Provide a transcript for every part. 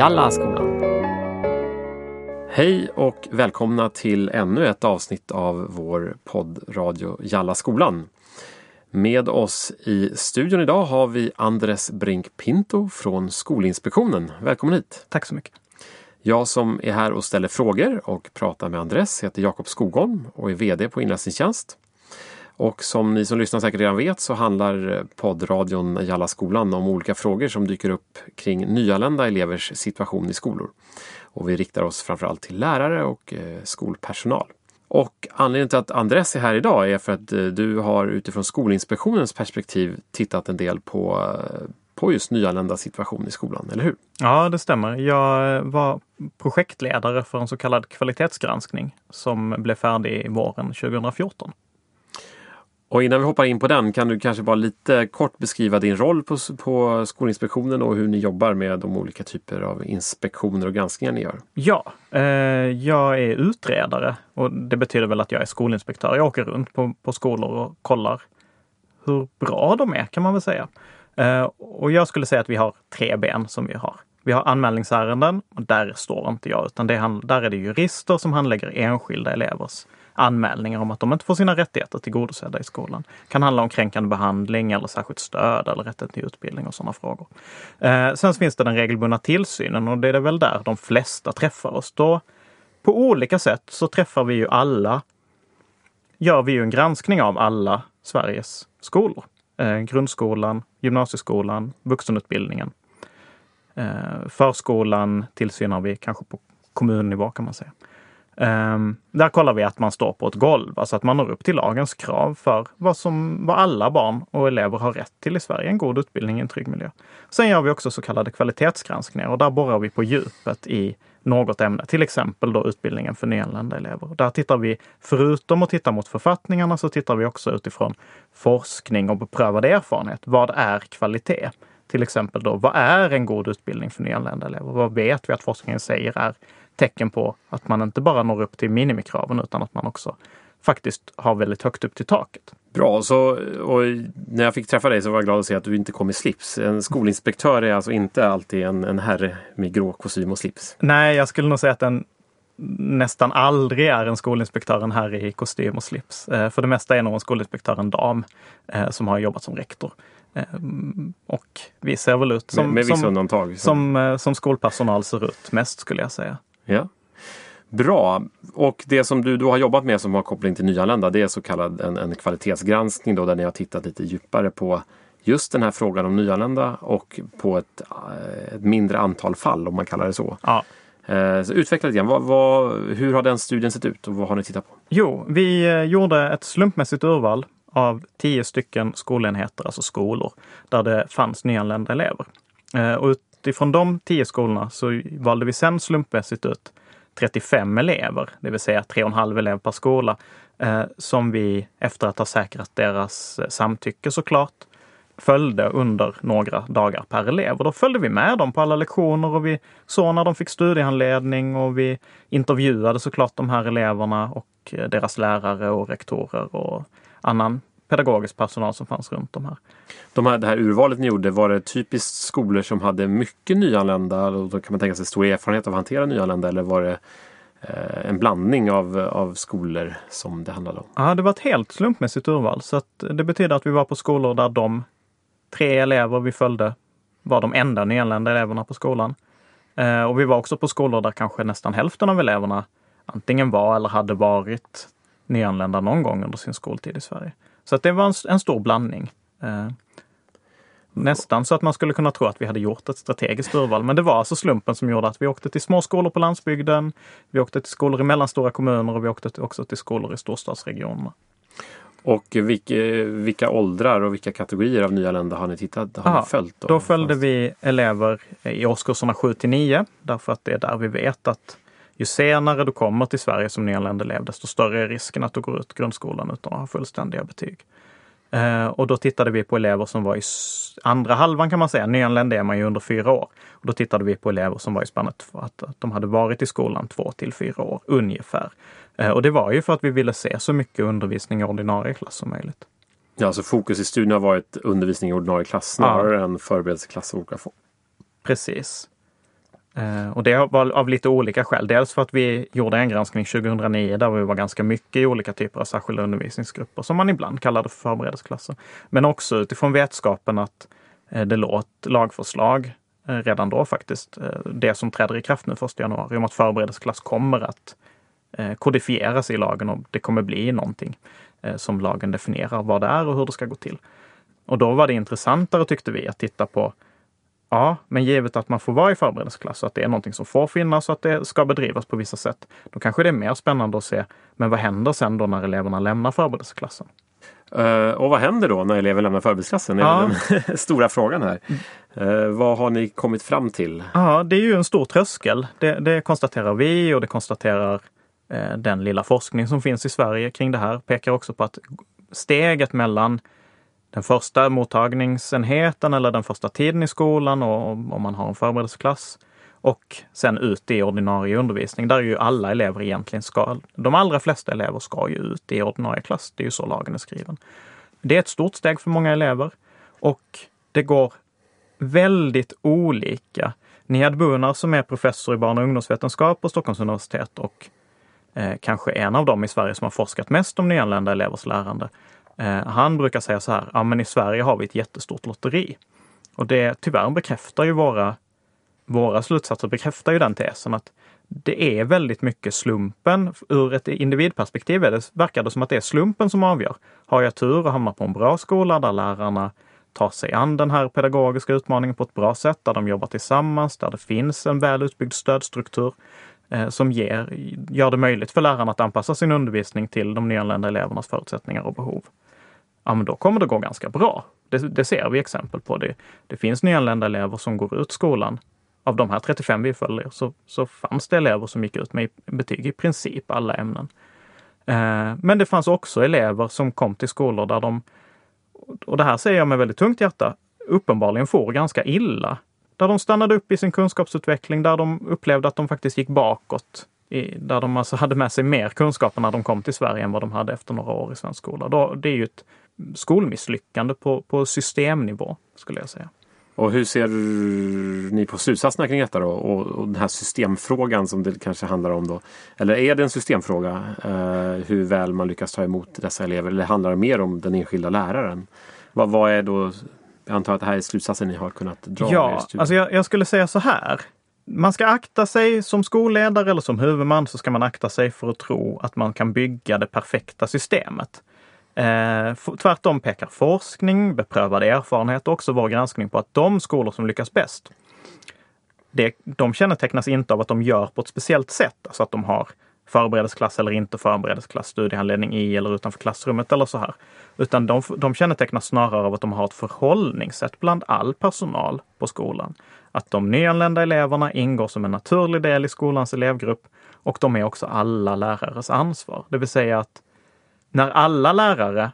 Jalla skolan. Hej och välkomna till ännu ett avsnitt av vår poddradio Jalla skolan. Med oss i studion idag har vi Andres Brink Pinto från Skolinspektionen. Välkommen hit! Tack så mycket! Jag som är här och ställer frågor och pratar med Andres heter Jakob Skogholm och är VD på Inläsningstjänst. Och som ni som lyssnar säkert redan vet så handlar eh, poddradion Jalla skolan om olika frågor som dyker upp kring nyanlända elevers situation i skolor. Och vi riktar oss framförallt till lärare och eh, skolpersonal. Och anledningen till att Andres är här idag är för att eh, du har utifrån Skolinspektionens perspektiv tittat en del på, på just nyanlända situation i skolan, eller hur? Ja, det stämmer. Jag var projektledare för en så kallad kvalitetsgranskning som blev färdig våren 2014. Och innan vi hoppar in på den kan du kanske bara lite kort beskriva din roll på, på Skolinspektionen och hur ni jobbar med de olika typer av inspektioner och granskningar ni gör? Ja, eh, jag är utredare och det betyder väl att jag är skolinspektör. Jag åker runt på, på skolor och kollar hur bra de är kan man väl säga. Eh, och jag skulle säga att vi har tre ben som vi har. Vi har anmälningsärenden och där står inte jag utan det är, där är det jurister som handlägger enskilda elevers anmälningar om att de inte får sina rättigheter tillgodosedda i skolan. Det kan handla om kränkande behandling eller särskilt stöd eller rätten till utbildning och sådana frågor. Eh, sen finns det den regelbundna tillsynen och det är väl där de flesta träffar oss. Då, på olika sätt så träffar vi ju alla, gör vi ju en granskning av alla Sveriges skolor. Eh, grundskolan, gymnasieskolan, vuxenutbildningen. Eh, förskolan tillsynar vi kanske på kommunnivå kan man säga. Um, där kollar vi att man står på ett golv, alltså att man når upp till lagens krav för vad, som, vad alla barn och elever har rätt till i Sverige, en god utbildning i en trygg miljö. Sen gör vi också så kallade kvalitetsgranskningar och där borrar vi på djupet i något ämne, till exempel då utbildningen för nyanlända elever. Där tittar vi, förutom att titta mot författningarna, så tittar vi också utifrån forskning och beprövad erfarenhet. Vad är kvalitet? Till exempel då, vad är en god utbildning för nyanlända elever? Vad vet vi att forskningen säger är tecken på att man inte bara når upp till minimikraven utan att man också faktiskt har väldigt högt upp till taket. Bra, så, och när jag fick träffa dig så var jag glad att se att du inte kom i slips. En skolinspektör är alltså inte alltid en, en herre med grå kostym och slips? Nej, jag skulle nog säga att den nästan aldrig är en skolinspektör en herre i kostym och slips. Eh, för det mesta är nog en skolinspektör en dam eh, som har jobbat som rektor. Eh, och vi ser väl ut som, med, med som. Som, som skolpersonal ser ut mest skulle jag säga. Ja. Bra! Och det som du då har jobbat med som har koppling till nyanlända det är så kallad en, en kvalitetsgranskning då där ni har tittat lite djupare på just den här frågan om nyanlända och på ett, eh, ett mindre antal fall om man kallar det så. Ja. Eh, så utveckla lite grann. Vad, vad, hur har den studien sett ut och vad har ni tittat på? Jo, vi eh, gjorde ett slumpmässigt urval av tio stycken skolenheter, alltså skolor, där det fanns nyanlända elever. Och utifrån de tio skolorna så valde vi sen slumpmässigt ut 35 elever, det vill säga 3,5 elev per skola, eh, som vi efter att ha säkrat deras eh, samtycke såklart följde under några dagar per elev. Och då följde vi med dem på alla lektioner och vi såg när de fick studiehandledning och vi intervjuade såklart de här eleverna och eh, deras lärare och rektorer och annan pedagogisk personal som fanns runt de här. De här, det här urvalet ni gjorde, var det typiskt skolor som hade mycket nyanlända? Och då kan man tänka sig stor erfarenhet av att hantera nyanlända eller var det eh, en blandning av, av skolor som det handlade om? Ja, det var ett helt slumpmässigt urval. Så att det betyder att vi var på skolor där de tre elever vi följde var de enda nyanlända eleverna på skolan. Eh, och vi var också på skolor där kanske nästan hälften av eleverna antingen var eller hade varit nyanlända någon gång under sin skoltid i Sverige. Så att det var en, en stor blandning. Eh, nästan så att man skulle kunna tro att vi hade gjort ett strategiskt urval. Men det var alltså slumpen som gjorde att vi åkte till små skolor på landsbygden. Vi åkte till skolor i mellanstora kommuner och vi åkte också till skolor i storstadsregionerna. Och vilka, vilka åldrar och vilka kategorier av nyanlända har ni tittat har Aha, ni följt? Då, då följde vi elever i årskurserna 7 till 9 därför att det är där vi vet att ju senare du kommer till Sverige som nyanländ elev, desto större är risken att du går ut grundskolan utan att ha fullständiga betyg. Eh, och då tittade vi på elever som var i andra halvan kan man säga. Nyanländ är man ju under fyra år. Och då tittade vi på elever som var i spannet för att, att de hade varit i skolan två till fyra år ungefär. Eh, och det var ju för att vi ville se så mycket undervisning i ordinarie klass som möjligt. Ja, alltså fokus i studien har varit undervisning i ordinarie klass snarare ja. än förberedelseklass av olika form. Precis. Eh, och det var av lite olika skäl. Dels för att vi gjorde en granskning 2009 där vi var ganska mycket i olika typer av särskilda undervisningsgrupper som man ibland kallade för förberedelseklasser. Men också utifrån vetskapen att eh, det låg ett lagförslag eh, redan då faktiskt, det som träder i kraft nu 1 januari, om att förberedelseklass kommer att kodifieras i lagen och det kommer bli någonting som lagen definierar vad det är och hur det ska gå till. Och då var det intressantare tyckte vi att titta på Ja, men givet att man får vara i förberedelseklass och att det är någonting som får finnas och att det ska bedrivas på vissa sätt, då kanske det är mer spännande att se, men vad händer sen då när eleverna lämnar förberedelseklassen? Uh, och vad händer då när elever lämnar förberedelseklassen? Det är ja. den stora frågan här. Uh, vad har ni kommit fram till? Ja, det är ju en stor tröskel. Det, det konstaterar vi och det konstaterar uh, den lilla forskning som finns i Sverige kring det här. Pekar också på att steget mellan den första mottagningsenheten eller den första tiden i skolan och om man har en förberedelseklass. Och sen ut i ordinarie undervisning där ju alla elever egentligen ska, de allra flesta elever ska ju ut i ordinarie klass. Det är ju så lagen är skriven. Det är ett stort steg för många elever och det går väldigt olika. Niad Bunar som är professor i barn och ungdomsvetenskap på Stockholms universitet och eh, kanske en av dem i Sverige som har forskat mest om nyanlända elevers lärande. Eh, han brukar säga så här, ja men i Sverige har vi ett jättestort lotteri. Och det tyvärr bekräftar ju våra, våra slutsatser, bekräftar ju den tesen att det är väldigt mycket slumpen. Ur ett individperspektiv är det, verkar det som att det är slumpen som avgör. Har jag tur och hamnar på en bra skola där lärarna tar sig an den här pedagogiska utmaningen på ett bra sätt, där de jobbar tillsammans, där det finns en väl utbyggd stödstruktur eh, som ger, gör det möjligt för lärarna att anpassa sin undervisning till de nyanlända elevernas förutsättningar och behov ja men då kommer det gå ganska bra. Det, det ser vi exempel på. Det, det finns nyanlända elever som går ut skolan. Av de här 35 vi följer så, så fanns det elever som gick ut med betyg i princip alla ämnen. Eh, men det fanns också elever som kom till skolor där de, och det här säger jag med väldigt tungt hjärta, uppenbarligen får ganska illa. Där de stannade upp i sin kunskapsutveckling, där de upplevde att de faktiskt gick bakåt. I, där de alltså hade med sig mer kunskaper när de kom till Sverige än vad de hade efter några år i svensk skola. Då, det är ju ett skolmisslyckande på, på systemnivå, skulle jag säga. Och hur ser ni på slutsatserna kring detta då? Och, och, den här systemfrågan som det kanske handlar om då? Eller är det en systemfråga eh, hur väl man lyckas ta emot dessa elever? Eller handlar det mer om den enskilda läraren? Vad, vad är då, jag antar att det här är slutsatsen ni har kunnat dra? Ja, alltså jag, jag skulle säga så här. Man ska akta sig som skolledare eller som huvudman så ska man akta sig för att tro att man kan bygga det perfekta systemet. Eh, tvärtom pekar forskning, beprövad erfarenhet och också vår granskning på att de skolor som lyckas bäst, det, de kännetecknas inte av att de gör på ett speciellt sätt, alltså att de har förberedelseklass eller inte förberedelseklass, studiehandledning i eller utanför klassrummet eller så här. Utan de, de kännetecknas snarare av att de har ett förhållningssätt bland all personal på skolan. Att de nyanlända eleverna ingår som en naturlig del i skolans elevgrupp och de är också alla lärares ansvar. Det vill säga att när alla lärare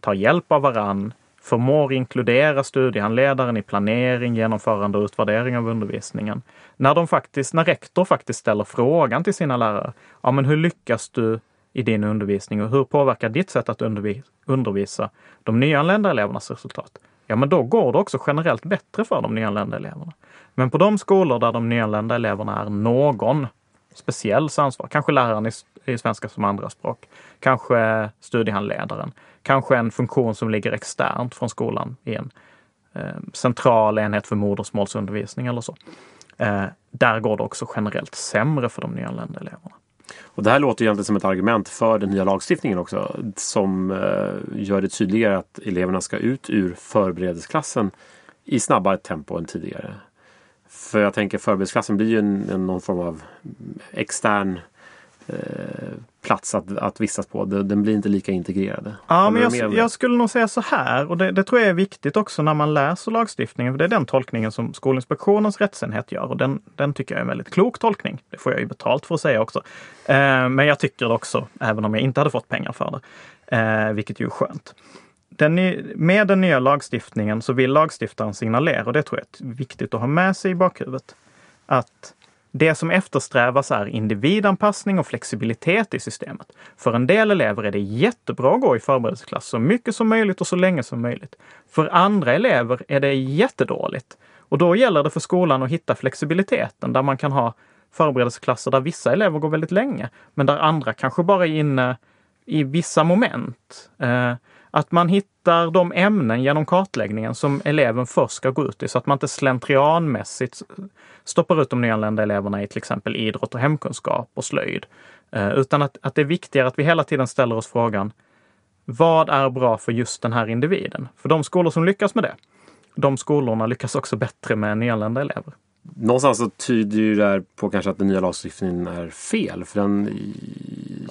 tar hjälp av varann, förmår inkludera studiehandledaren i planering, genomförande och utvärdering av undervisningen. När, de faktiskt, när rektor faktiskt ställer frågan till sina lärare. Ja, men hur lyckas du i din undervisning och hur påverkar ditt sätt att undervisa de nyanlända elevernas resultat? Ja, men då går det också generellt bättre för de nyanlända eleverna. Men på de skolor där de nyanlända eleverna är någon speciells ansvar, kanske läraren i, i svenska som andraspråk, kanske studiehandledaren, kanske en funktion som ligger externt från skolan i en eh, central enhet för modersmålsundervisning eller så. Eh, där går det också generellt sämre för de nyanlända eleverna. Och det här låter egentligen som ett argument för den nya lagstiftningen också som eh, gör det tydligare att eleverna ska ut ur förberedelseklassen i snabbare tempo än tidigare. För jag tänker förberedelseklassen blir ju en, en, någon form av mm, extern eh, plats att, att vistas på. Den blir inte lika integrerad. Ja, men jag, jag, skulle nog säga så här, och det, det, tror jag är viktigt också när man läser lagstiftningen, för det är den tolkningen som Skolinspektionens rättsenhet gör och den, den tycker jag är en väldigt klok tolkning. Det får jag ju betalt för att säga också. Eh, men jag tycker det också, även om jag inte hade fått pengar för det, eh, vilket ju är skönt den, med den nya lagstiftningen så vill lagstiftaren signalera, och det tror jag är viktigt att ha med sig i bakhuvudet, att det som eftersträvas är individanpassning och flexibilitet i systemet. För en del elever är det jättebra att gå i förberedelseklass så mycket som möjligt och så länge som möjligt. För andra elever är det jättedåligt. Och då gäller det för skolan att hitta flexibiliteten där man kan ha förberedelseklasser där vissa elever går väldigt länge, men där andra kanske bara är inne i vissa moment. Eh, att man hittar de ämnen genom kartläggningen som eleven först ska gå ut i så att man inte slentrianmässigt stoppar ut de nyanlända eleverna i till exempel idrott och hemkunskap och slöjd. Eh, utan att, att det är viktigare att vi hela tiden ställer oss frågan vad är bra för just den här individen? För de skolor som lyckas med det, de skolorna lyckas också bättre med nyanlända elever. Någonstans så tyder ju det här på kanske att den nya lagstiftningen är fel. För den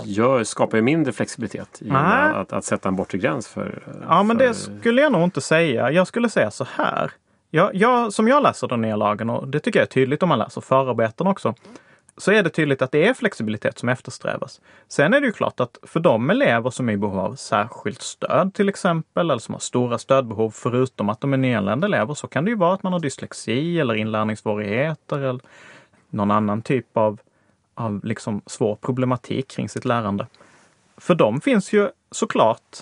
gör, skapar ju mindre flexibilitet i att, att, sätta en bortre gräns för... Ja, men det skulle jag nog inte säga. Jag skulle säga så här. Jag, jag, som jag läser den nya lagen, och det tycker jag är tydligt om man läser förarbeten också, så är det tydligt att det är flexibilitet som eftersträvas. Sen är det ju klart att för de elever som är i behov av särskilt stöd till exempel, eller som har stora stödbehov förutom att de är nyanlända elever, så kan det ju vara att man har dyslexi eller inlärningssvårigheter eller någon annan typ av, av liksom svår problematik kring sitt lärande. För dem finns ju såklart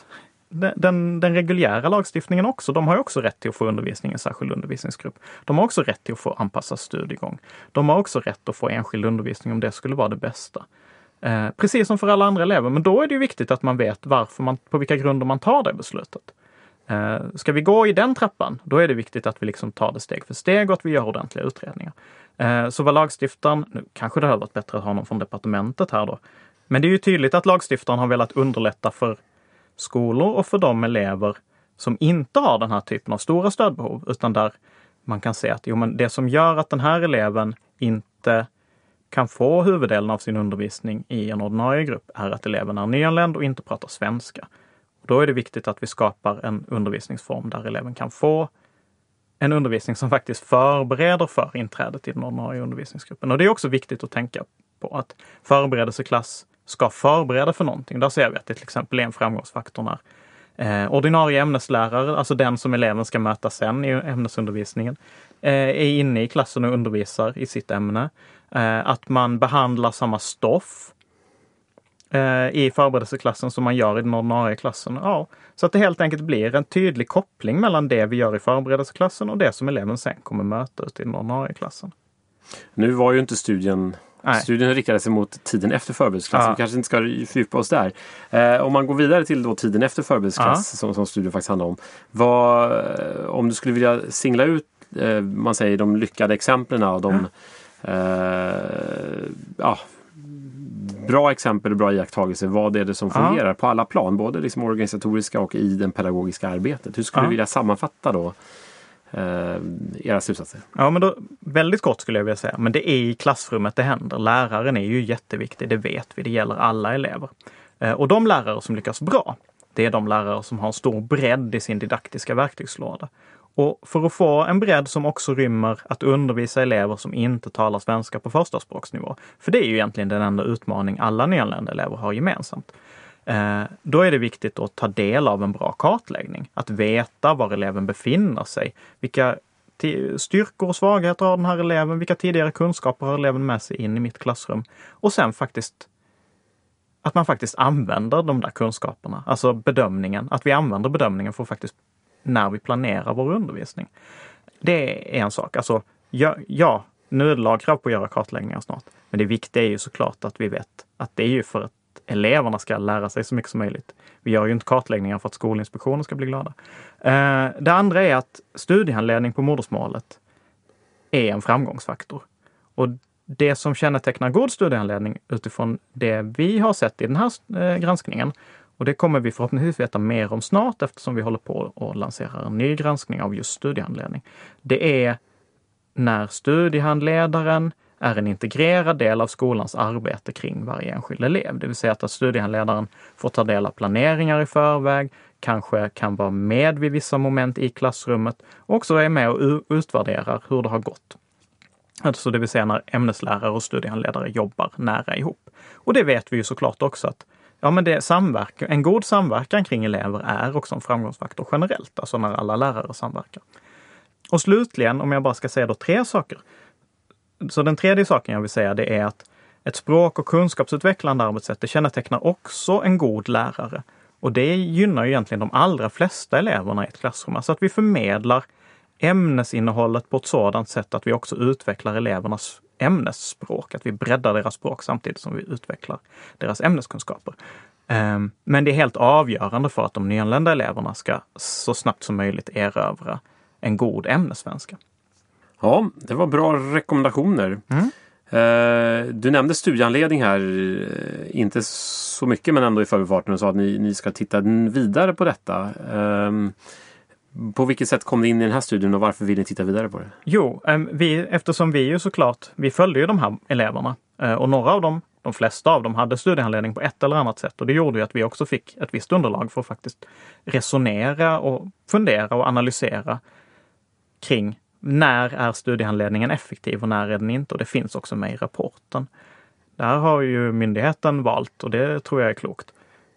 den, den reguljära lagstiftningen också, de har också rätt till att få undervisning i en särskild undervisningsgrupp. De har också rätt till att få anpassad studiegång. De har också rätt att få enskild undervisning om det skulle vara det bästa. Eh, precis som för alla andra elever, men då är det viktigt att man vet varför man, på vilka grunder man tar det beslutet. Eh, ska vi gå i den trappan, då är det viktigt att vi liksom tar det steg för steg och att vi gör ordentliga utredningar. Eh, så vad lagstiftaren, nu kanske det hade varit bättre att ha någon från departementet här då, men det är ju tydligt att lagstiftaren har velat underlätta för skolor och för de elever som inte har den här typen av stora stödbehov, utan där man kan se att jo, men det som gör att den här eleven inte kan få huvuddelen av sin undervisning i en ordinarie grupp är att eleven är nyanländ och inte pratar svenska. Då är det viktigt att vi skapar en undervisningsform där eleven kan få en undervisning som faktiskt förbereder för inträdet i den ordinarie undervisningsgruppen. Och det är också viktigt att tänka på att förberedelseklass ska förbereda för någonting. Där ser vi att det till exempel är en framgångsfaktor när eh, ordinarie ämneslärare, alltså den som eleven ska möta sen i ämnesundervisningen, eh, är inne i klassen och undervisar i sitt ämne. Eh, att man behandlar samma stoff eh, i förberedelseklassen som man gör i den ordinarie klassen. Ja, så att det helt enkelt blir en tydlig koppling mellan det vi gör i förberedelseklassen och det som eleven sen kommer möta ute i den ordinarie klassen. Nu var ju inte studien Nej. Studien riktade sig mot tiden efter förberedelseklass. Ja. Vi kanske inte ska fördjupa oss där. Eh, om man går vidare till då tiden efter förberedelseklass ja. som, som studien faktiskt handlar om. Vad, eh, om du skulle vilja singla ut eh, man säger de lyckade exemplen och de ja. Eh, ja, bra exempel och bra iakttagelser. Vad är det som fungerar på alla plan? Både liksom organisatoriska och i det pedagogiska arbetet. Hur skulle du vilja sammanfatta då eh, era slutsatser? Ja, men då, väldigt kort skulle jag vilja säga, men det är i klassrummet det händer. Läraren är ju jätteviktig, det vet vi. Det gäller alla elever. Eh, och de lärare som lyckas bra, det är de lärare som har en stor bredd i sin didaktiska verktygslåda. Och för att få en bredd som också rymmer att undervisa elever som inte talar svenska på förstaspråksnivå. För det är ju egentligen den enda utmaning alla nyanlända elever har gemensamt. Eh, då är det viktigt att ta del av en bra kartläggning. Att veta var eleven befinner sig. Vilka styrkor och svagheter har den här eleven? Vilka tidigare kunskaper har eleven med sig in i mitt klassrum? Och sen faktiskt att man faktiskt använder de där kunskaperna, alltså bedömningen, att vi använder bedömningen för faktiskt när vi planerar vår undervisning. Det är en sak. Alltså, ja, ja nu är det lagkrav på att göra kartläggningar snart. Men det viktiga är ju såklart att vi vet att det är ju för att eleverna ska lära sig så mycket som möjligt. Vi gör ju inte kartläggningar för att Skolinspektionen ska bli glada. Eh, det andra är att studiehandledning på modersmålet är en framgångsfaktor. Och det som kännetecknar god studiehandledning utifrån det vi har sett i den här eh, granskningen, och det kommer vi förhoppningsvis veta mer om snart eftersom vi håller på och lanserar en ny granskning av just studiehandledning. Det är när studiehandledaren är en integrerad del av skolans arbete kring varje enskild elev. Det vill säga att studiehandledaren får ta del av planeringar i förväg, kanske kan vara med vid vissa moment i klassrummet och också är med och utvärderar hur det har gått. Alltså det vill säga när ämneslärare och studiehandledare jobbar nära ihop. Och det vet vi ju såklart också att ja, men det samverkan, en god samverkan kring elever är också en framgångsfaktor generellt, alltså när alla lärare samverkar. Och slutligen, om jag bara ska säga då tre saker, så den tredje saken jag vill säga det är att ett språk och kunskapsutvecklande arbetssätt det kännetecknar också en god lärare. Och det gynnar ju egentligen de allra flesta eleverna i ett klassrum. Alltså att vi förmedlar ämnesinnehållet på ett sådant sätt att vi också utvecklar elevernas ämnesspråk, att vi breddar deras språk samtidigt som vi utvecklar deras ämneskunskaper. Ehm, men det är helt avgörande för att de nyanlända eleverna ska så snabbt som möjligt erövra en god ämnessvenska. Ja, det var bra rekommendationer. Mm. Eh, du nämnde studieanledning här, eh, inte så mycket men ändå i förbifarten och sa att ni, ni ska titta vidare på detta. Ehm, på vilket sätt kom det in i den här studien och varför vill ni titta vidare på det? Jo, ehm, vi, eftersom vi ju såklart, vi följde ju de här eleverna eh, och några av dem, de flesta av dem hade studiehandledning på ett eller annat sätt och det gjorde ju att vi också fick ett visst underlag för att faktiskt resonera och fundera och analysera kring när är studiehandledningen effektiv och när är den inte? Och det finns också med i rapporten. Där har ju myndigheten valt, och det tror jag är klokt,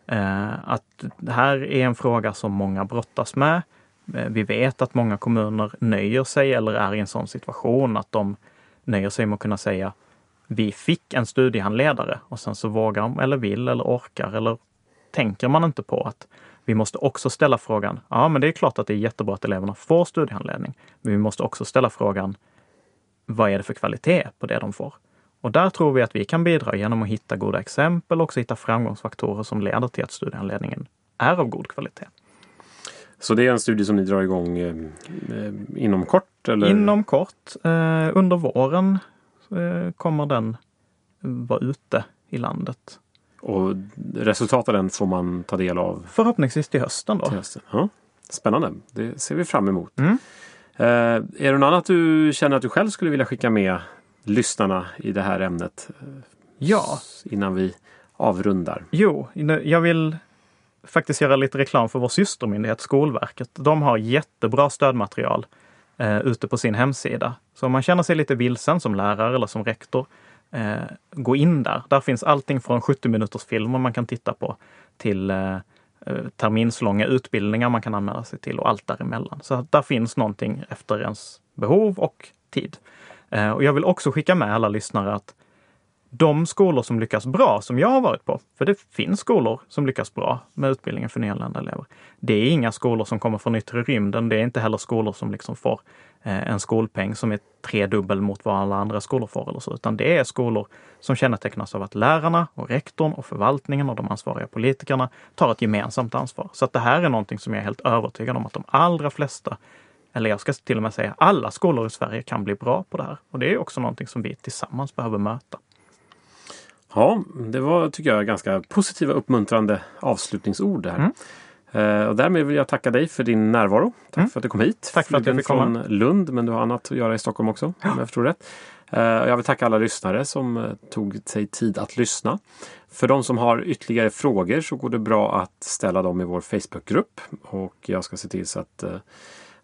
eh, att det här är en fråga som många brottas med. Eh, vi vet att många kommuner nöjer sig eller är i en sån situation att de nöjer sig med att kunna säga vi fick en studiehandledare och sen så vågar de eller vill eller orkar eller tänker man inte på att vi måste också ställa frågan, ja men det är klart att det är jättebra att eleverna får studiehandledning, men vi måste också ställa frågan, vad är det för kvalitet på det de får? Och där tror vi att vi kan bidra genom att hitta goda exempel och också hitta framgångsfaktorer som leder till att studiehandledningen är av god kvalitet. Så det är en studie som ni drar igång eh, eh inom kort? Eller? Inom kort. Eh, under våren eh, kommer den vara ute i landet. Och resultatet av den får man ta del av? Förhoppningsvis till hösten. Då. Till hösten. Ja, spännande, det ser vi fram emot. Mm. Eh, är det något annat du känner att du själv skulle vilja skicka med lyssnarna i det här ämnet? Ja. Innan vi avrundar. Jo, jag vill faktiskt göra lite reklam för vår systermyndighet Skolverket. De har jättebra stödmaterial eh, ute på sin hemsida. Så om man känner sig lite vilsen som lärare eller som rektor eh, gå in där. Där finns allting från 70 minuters filmer man kan titta på till eh, eh, terminslånga utbildningar man kan anmäla sig till och allt däremellan. Så där finns någonting efter ens behov och tid. Eh, och jag vill också skicka med alla lyssnare att de skolor som lyckas bra, som jag har varit på, för det finns skolor som lyckas bra med utbildningen för nyanlända elever. Det är inga skolor som kommer från yttre rymden. Det är inte heller skolor som liksom får eh, en skolpeng som är tredubbel mot vad alla andra skolor får eller så, utan det är skolor som kännetecknas av att lärarna och rektorn och förvaltningen och de ansvariga politikerna tar ett gemensamt ansvar. Så att det här är någonting som jag är helt övertygad om att de allra flesta eller jag ska till och med säga alla skolor i Sverige kan bli bra på det här. Och det är också någonting som vi tillsammans behöver möta. Ja, det var tycker jag ganska positiva uppmuntrande avslutningsord här. Mm. Uh, och därmed vill jag tacka dig för din närvaro. Tack mm. för att du kom hit. Tack för att jag fick komma. från Lund, men du har annat att göra i Stockholm också. Ja. Om jag förstår rätt. Uh, jag vill tacka alla lyssnare som uh, tog sig tid att lyssna. För de som har ytterligare frågor så går det bra att ställa dem i vår Facebookgrupp. Och jag ska se till så att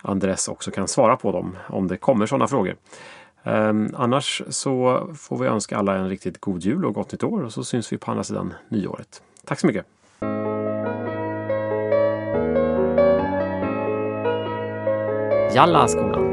Andres också kan svara på dem om det kommer sådana frågor. Ehm, annars så får vi önska alla en riktigt god jul och gott nytt år och så syns vi på andra sidan nyåret. Tack så mycket! Jalla skolan